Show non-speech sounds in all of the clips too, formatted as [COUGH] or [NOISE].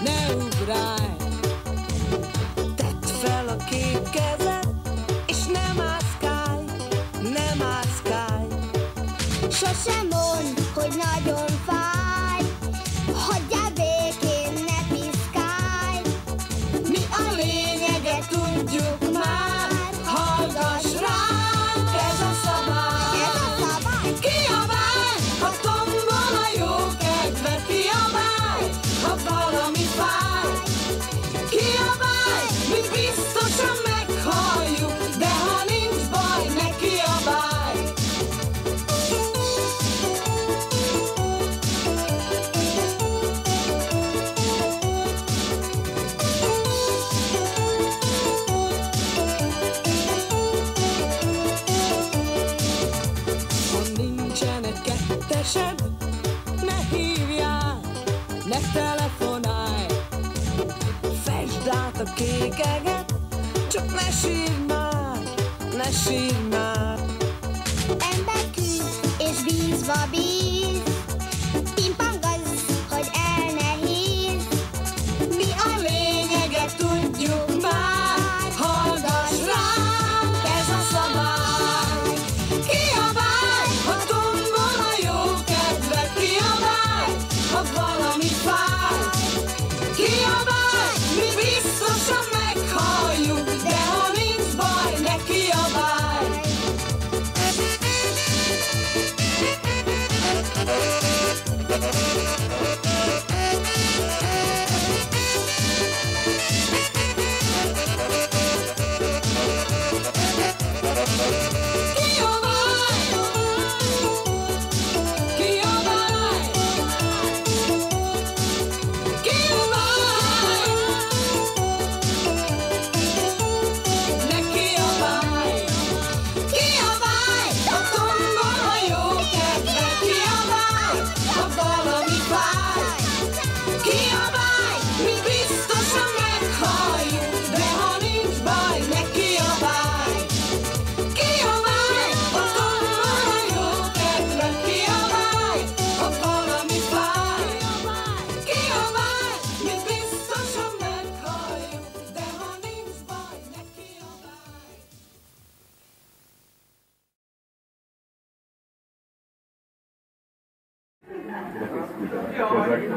ne át a kékeget, csak ne sírj már, ne sírj már. Ember küzd és bízva bíz,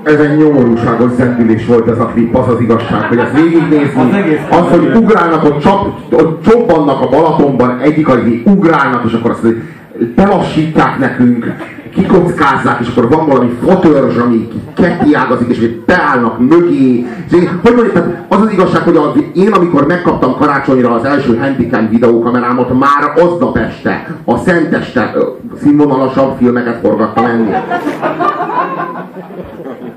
Ez egy nyomorúságos zendülés volt ez a klip, az az igazság, hogy ezt végignézni, Az az, hogy ugrálnak, ott, csap, ott csobbannak a Balatonban, egyik alig ugrálnak, és akkor azt belassítják nekünk, kikockázzák, és akkor van valami fotörzs, ami ketté ágazik, és hogy beállnak mögé. És én, hogy mondjam, az az igazság, hogy a, én amikor megkaptam karácsonyra az első handicam videókamerámat, már aznap este a szenteste színvonalasabb filmeket forgattam ennél.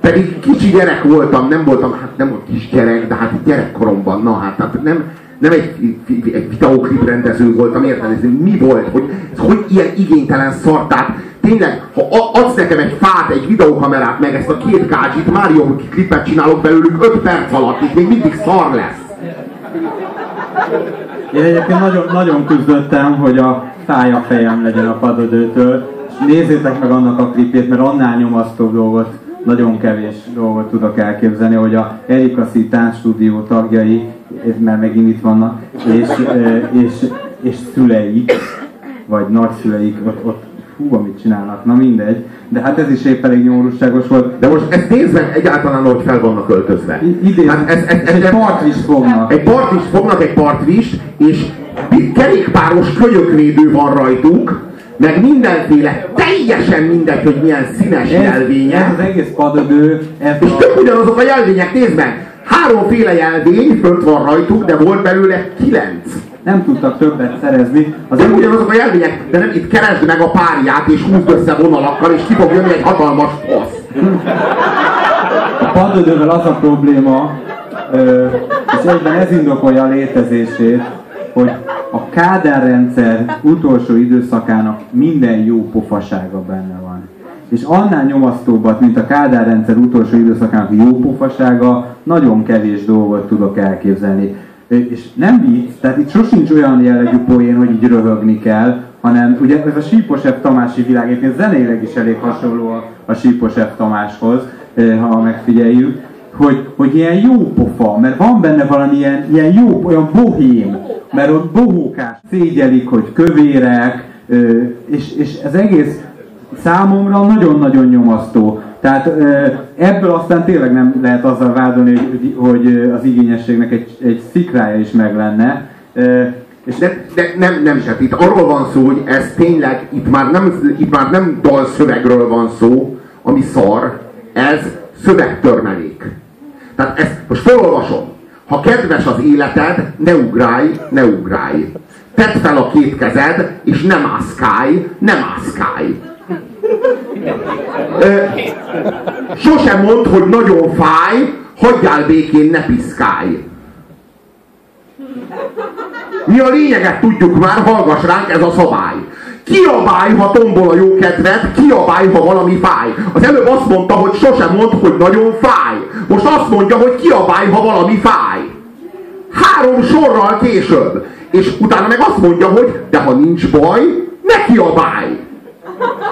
Pedig kicsi gyerek voltam, nem voltam, hát nem volt kis gyerek, de hát gyerekkoromban, na hát, hát nem, nem egy, egy videóklip rendező voltam, érted? Ez mi volt? Hogy, hogy ilyen igénytelen? Tehát tényleg, ha a- adsz nekem egy fát, egy videókamerát, meg ezt a két kácsit, már jobb klipet csinálok belőlük 5 perc alatt, és még mindig szar lesz. Én egyébként nagyon, nagyon küzdöttem, hogy a fája fejem legyen a padödőtől, és nézzétek meg annak a klipét, mert annál nyomasztóbb dolgot, nagyon kevés dolgot tudok elképzelni, hogy a Erika C. stúdió tagjai, mert megint itt vannak, és, és, és szüleik, vagy nagyszüleik, ott, ott hú, amit csinálnak, na mindegy, de hát ez is épp elég nyomorúságos volt. De most ezt nézd meg egyáltalán, hogy fel vannak öltözve. I- idén, Hát ez, ez, ez, egy ez, partvist fognak. Egy partvist fognak, egy partvist, és kerékpáros kölyökvédő van rajtuk, meg mindenféle, teljesen mindegy, hogy milyen színes Ez, jelvények. ez az egész padödő, ez És a, tök ugyanazok a jelvények, nézd meg! Háromféle jelvény fönt van rajtuk, de volt belőle kilenc. nem tudtak többet szerezni. Az Nem ugyanazok a jelvények, de nem itt keresd meg a párját, és húzd össze vonalakkal, és ki fog jönni egy hatalmas fasz. A padödővel az a probléma, és egyben ez indokolja a létezését, hogy a Kádár rendszer utolsó időszakának minden jó pofasága benne van. És annál nyomasztóbbat, mint a Kádár rendszer utolsó időszakának jó pofasága, nagyon kevés dolgot tudok elképzelni. És nem vicc, tehát itt sosincs olyan jellegű poén, hogy így röhögni kell, hanem ugye ez a Sípos F. Tamási világ egyébként zeneileg is elég hasonló a, a Sípos F. Tamáshoz, ha megfigyeljük, hogy, hogy ilyen jó pofa, mert van benne valami ilyen, ilyen jó, olyan bohém, mert ott bohókás szégyelik, hogy kövérek, és, és ez egész számomra nagyon-nagyon nyomasztó. Tehát ebből aztán tényleg nem lehet azzal vádolni, hogy, az igényességnek egy, egy szikrája is meg lenne. És De, de nem, nem is, itt arról van szó, hogy ez tényleg, itt már nem, itt már nem dalszövegről van szó, ami szar, ez szövegtörmelék. Tehát ezt most felolvasom. Ha kedves az életed, ne ugrálj, ne ugrálj. Tedd fel a két kezed, és nem mászkálj, nem mászkálj. Ö, sosem mondd, hogy nagyon fáj, hagyjál békén, ne piszkálj. Mi a lényeget tudjuk már, hallgass ránk, ez a szabály. Kiabálj, ha tombol a jó kedved, kiabálj, ha valami fáj. Az előbb azt mondta, hogy sosem mondd, hogy nagyon fáj. Most azt mondja, hogy kiabálj, ha valami fáj. Három sorral később. És utána meg azt mondja, hogy de ha nincs baj, ne kiabálj.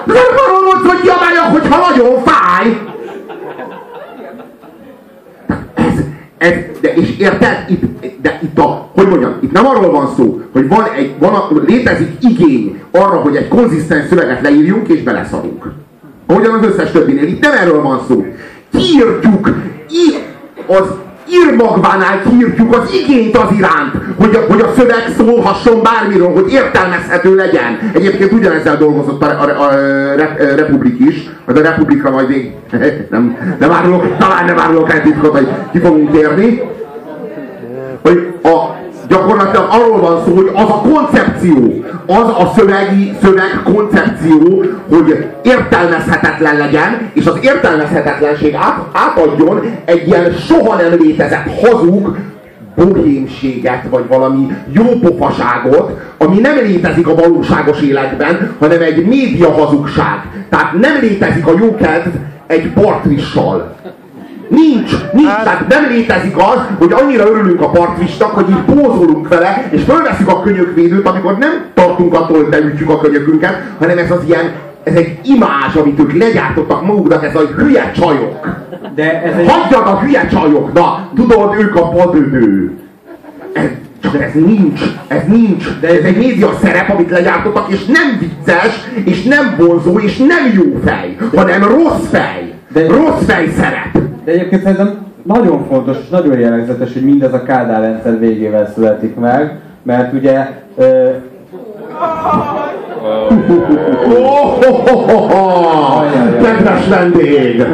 Nem arról mondsz, hogy kiabáljak, hogyha nagyon fáj. Ez, ez, de és érted? Itt, de itt a, hogy mondjam, itt nem arról van szó, hogy van egy, van a, létezik igény arra, hogy egy konzisztens szöveget leírjunk és beleszarunk. Ahogyan az összes többinél. Itt nem erről van szó. Kiírtjuk í, az írmagvánál kiírtjuk az igényt az iránt, hogy a, hogy a szöveg szólhasson bármiről, hogy értelmezhető legyen. Egyébként ugyanezzel dolgozott a, a, a, a Republik is, majd a Republikra majd még [LAUGHS] nem, nem árulok, talán nem árulok el titkot, hogy ki fogunk térni, hogy a, gyakorlatilag arról van szó, hogy az a koncepció, az a szövegi, szöveg koncepció, hogy értelmezhetetlen legyen, és az értelmezhetetlenség át, átadjon egy ilyen soha nem létezett hazug bohémséget, vagy valami jópofaságot, ami nem létezik a valóságos életben, hanem egy média hazugság. Tehát nem létezik a jókedv egy partrissal. Nincs, nincs, hát... tehát nem létezik az, hogy annyira örülünk a partvistak, hogy így pózolunk vele, és fölveszünk a könyökvédőt, amikor nem tartunk attól, hogy beütjük a könyökünket, hanem ez az ilyen, ez egy imázs, amit ők legyártottak maguknak, ez a hülye csajok. De ez egy... Hagyjad a hülye csajok, na, tudod, ők a padödő. Ez, csak ez nincs, ez nincs, de ez egy média szerep, amit legyártottak, és nem vicces, és nem vonzó, és nem jó fej, hanem rossz fej. De... Rossz fej szerep. De egyébként szerintem nagyon fontos, nagyon jellegzetes, hogy mindez a Kádár rendszer végével születik meg, mert ugye ö, Kedves vendég!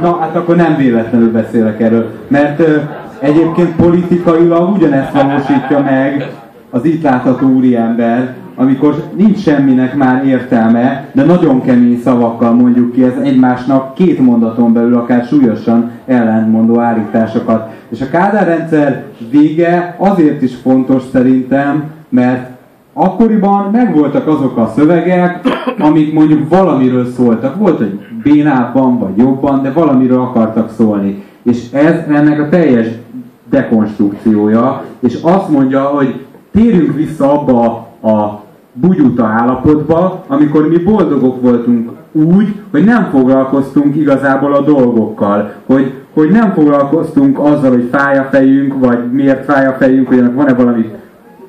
Na, hát akkor nem véletlenül beszélek erről, mert ö, egyébként politikailag ugyanezt valósítja meg az itt látható úriember, amikor nincs semminek már értelme, de nagyon kemény szavakkal mondjuk ki ez egymásnak két mondaton belül akár súlyosan ellentmondó állításokat. És a Kádár rendszer vége azért is fontos szerintem, mert akkoriban megvoltak azok a szövegek, amik mondjuk valamiről szóltak. Volt, hogy bénábban vagy jobban, de valamiről akartak szólni. És ez ennek a teljes dekonstrukciója, és azt mondja, hogy térjünk vissza abba a bugyuta állapotba, amikor mi boldogok voltunk úgy, hogy nem foglalkoztunk igazából a dolgokkal, hogy, hogy nem foglalkoztunk azzal, hogy fáj a fejünk, vagy miért fáj a fejünk, hogy ennek van-e valami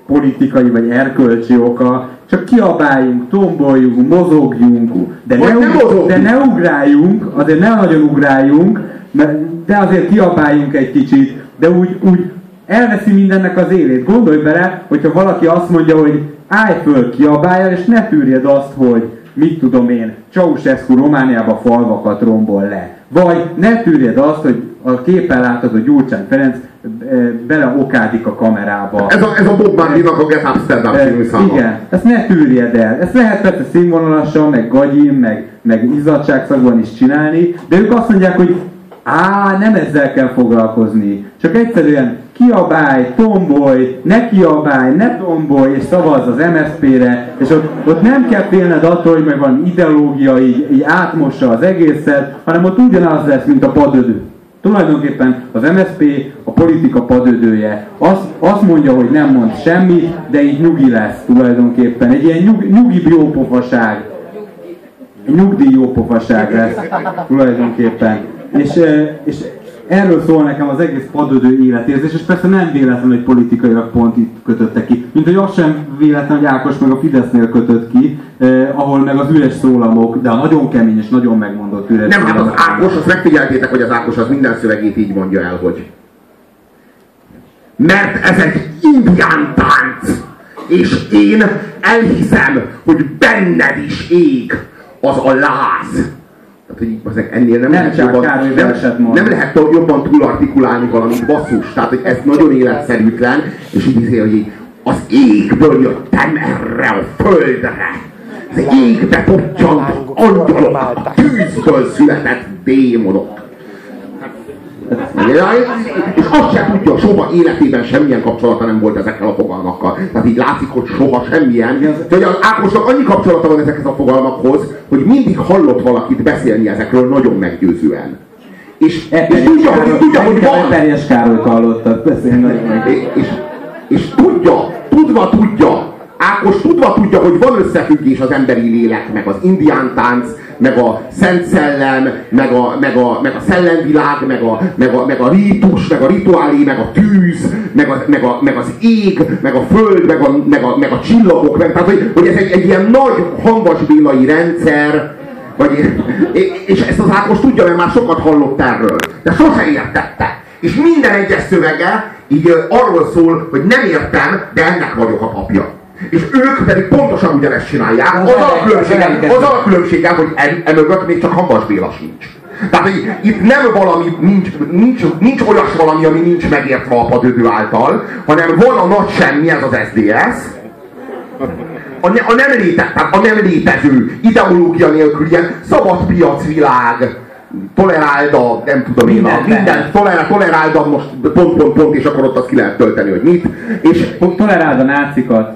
politikai vagy erkölcsi oka, csak kiabáljunk, tomboljunk, mozogjunk, de ne, ug- de ne ugráljunk, azért ne nagyon ugráljunk, de azért kiabáljunk egy kicsit, de úgy, úgy elveszi mindennek az élét. Gondolj bele, hogyha valaki azt mondja, hogy állj föl, kiabáljál, és ne tűrjed azt, hogy mit tudom én, Ceausescu Romániába falvakat rombol le. Vagy ne tűrjed azt, hogy a képen látod, hogy Gyurcsány Ferenc e, bele okádik a kamerába. Ez a, ez a Bob Marley-nak a Get Amsterdam című száma. Igen, ezt ne tűrjed el. Ezt lehet persze színvonalasan, meg gagyin, meg, meg izzadságszagban is csinálni, de ők azt mondják, hogy Á, nem ezzel kell foglalkozni. Csak egyszerűen kiabálj, tombolj, ne kiabálj, ne tombolj, és szavazz az MSZP-re, és ott, ott nem kell félned attól, hogy meg van ideológia, így, így átmossa az egészet, hanem ott ugyanaz lesz, mint a padödő. Tulajdonképpen az MSZP a politika padödője. Azt, azt mondja, hogy nem mond semmit, de így nyugi lesz tulajdonképpen. Egy ilyen nyug, nyugi jópofaság. nyugdíj jópofaság lesz tulajdonképpen. És, és erről szól nekem az egész padödő életérzés, és persze nem véletlen, hogy politikailag pont itt kötötte ki. Mint hogy az sem véletlen, hogy Ákos meg a Fidesznél kötött ki, eh, ahol meg az üres szólamok, de a nagyon kemény és nagyon megmondott üres Nem, hát az. Ákos, azt megfigyeltétek, hogy az Ákos az minden szövegét így mondja el, hogy mert ez egy indián tánc, és én elhiszem, hogy benned is ég az a láz. Tehát, hogy azért ennél nem, Nem lehet jobban, nem, nem lehet jobban túlartikulálni valamit basszus. Tehát, hogy ez nagyon életszerűtlen, és így izé, hogy így, az égből jöttem erre a földre. Az égbe pottyant angyalok, a tűzből született démonok. És azt sem tudja, soha életében semmilyen kapcsolata nem volt ezekkel a fogalmakkal. Tehát így látszik, hogy soha semmilyen. Hogy az Ákosnak annyi kapcsolata van ezekhez a fogalmakhoz, hogy mindig hallott valakit beszélni ezekről nagyon meggyőzően. És, és tudja, hogy, tudja, hogy van. Eperjes Károlyt hallottak beszélni nagyon meg. És, és tudja, tudva tudja, Ákos tudva tudja, hogy van összefüggés az emberi lélek, meg az indián tánc, meg a szent szellem, meg a, meg a, meg a szellemvilág, meg a, meg, a, meg a rítus, meg a rituálé, meg a tűz, meg, a, meg, a, meg az ég, meg a föld, meg a, meg a, meg a csillagok, meg, tehát hogy, hogy ez egy, egy ilyen nagy hanvasbélai rendszer, vagy, és ezt az Ákos tudja, mert már sokat hallott erről, de sose értette. És minden egyes szövege így arról szól, hogy nem értem, de ennek vagyok a papja. És ők pedig pontosan ugyanezt csinálják. Az Az a különbsége, az a különbsége hogy em- emögött még csak Hambas Béla sincs. Tehát hogy itt nem valami, nincs, nincs, nincs olyas valami, ami nincs megértve a padödő által, hanem van a nagy semmi, ez az SDS, a, ne, a, nem léte, tehát a nem létező, ideológia nélkül ilyen szabad piacvilág, toleráld a, nem tudom én, a, Mindent minden, tolerál, toleráld a most pont, pont, pont, és akkor ott azt ki lehet tölteni, hogy mit. És Toleráld a nácikat.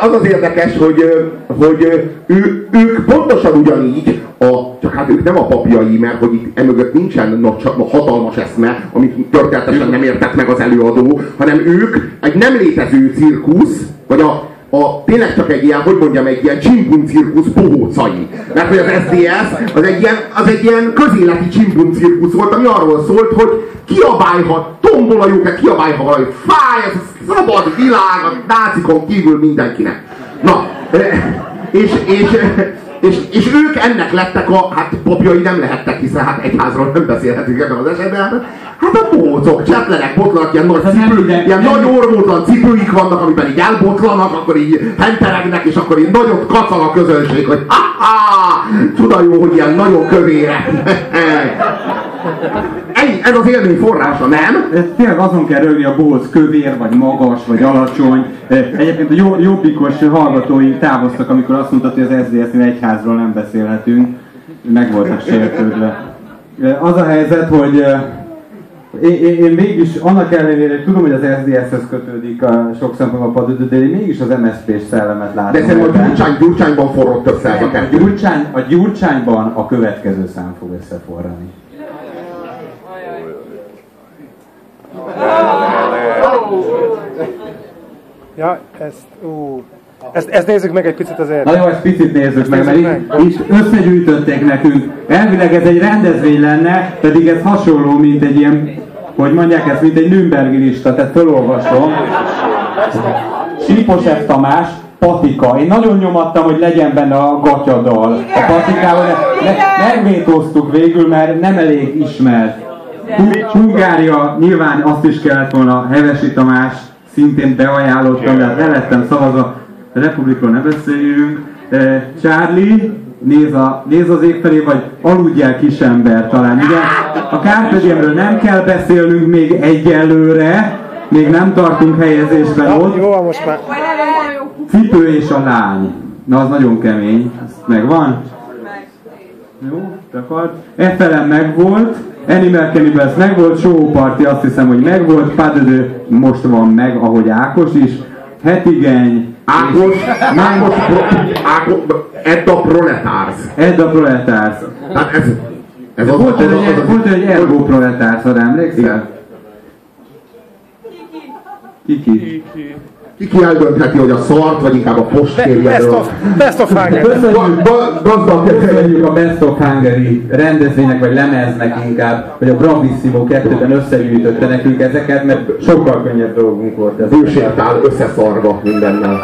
Az, az, érdekes, hogy, hogy ő, ők pontosan ugyanígy, a, csak hát ők nem a papjai, mert hogy itt emögött nincsen nagy, hatalmas eszme, amit történetesen nem értett meg az előadó, hanem ők egy nem létező cirkusz, vagy a, a, tényleg csak egy ilyen, hogy mondjam, egy ilyen csimpun cirkusz bohócai. Mert hogy az SDS az egy ilyen, az egy ilyen közéleti csimpun cirkusz volt, ami arról szólt, hogy kiabálhat, tombol a jóket, kiabálhat, hogy fáj, ez a szabad világ, a nácikon kívül mindenkinek. Na, és, és, és, és ők ennek lettek a, hát papjai nem lehettek, hiszen hát egyházról nem beszélhetünk ebben az esetben, hát a bócok, csetlenek, botlanak, ilyen nagy, nem cipő, minden- ilyen nem- nagy ormótlan cipőik vannak, amiben így elbotlanak, akkor így henteregnek, és akkor így nagyot kacag a közönség, hogy ha Csuda jó, hogy ilyen nagyon kövére. [LAUGHS] Ennyi, ez az élmény forrása, nem? Tényleg azon kell rögni a bóc kövér, vagy magas, vagy alacsony. Egyébként a jobbikos hallgatói távoztak, amikor azt mondta, hogy az SZDSZ-nél egyházról nem beszélhetünk. Meg voltak sértődve. Az a helyzet, hogy én, én, én mégis annak ellenére, hogy tudom, hogy az SZDSZ-hez kötődik a sok szempontból a padödő, de én mégis az MSZP-s szellemet látom. De szerintem a gyurcsány, gyurcsányban forrott össze a kettő. a gyurcsányban a következő szám fog összeforrani. Ja, ezt, ú, ezt, ezt nézzük meg egy picit azért. Na jó, ezt picit nézzük meg, mert nézzük itt, itt összegyűjtötték nekünk. Elvileg ez egy rendezvény lenne, pedig ez hasonló, mint egy ilyen, hogy mondják ezt, mint egy Nürnbergi lista, tehát felolvasom. Sípos F. Tamás, Patika. Én nagyon nyomattam, hogy legyen benne a gatyadal. A Patikával ne, ne, megvétóztuk végül, mert nem elég ismert. Hu- Hungária nyilván azt is kellett volna, Hevesi Tamás szintén beajánlottam, de hát el lettem szavazva, a Republikról ne beszéljünk. Eh, Charlie, néz, a, néz az ég felé, vagy aludjál kisember talán, igen. A Carpe Diemről nem kell beszélnünk még egyelőre, még nem tartunk helyezésben ott. Jó, most már. Cipő és a lány. Na, az nagyon kemény. Ez megvan? Jó? akart. FLM megvolt, Animal Cannibals megvolt, Show Party azt hiszem, hogy megvolt, Padödő most van meg, ahogy Ákos is, Hetigeny, Ákos, Ákos, pro, Ákos, Edda Proletárs. Edda Proletars. Hát ez, ez az, Volt az, egy, az, az, volt egy Ergo Proletars, arra emlékszel? Igen. Kiki. Ki eldöntheti, hogy a szart, vagy inkább a postkérje Best of, best of Hungary. Köszönjük, köszönjük a Best of Hungary rendezvénynek, vagy lemeznek inkább, hogy a Bravissimo kettőben összegyűjtötte nekünk ezeket, mert sokkal könnyebb dolgunk volt ez. bőségtál összeszarva mindennel.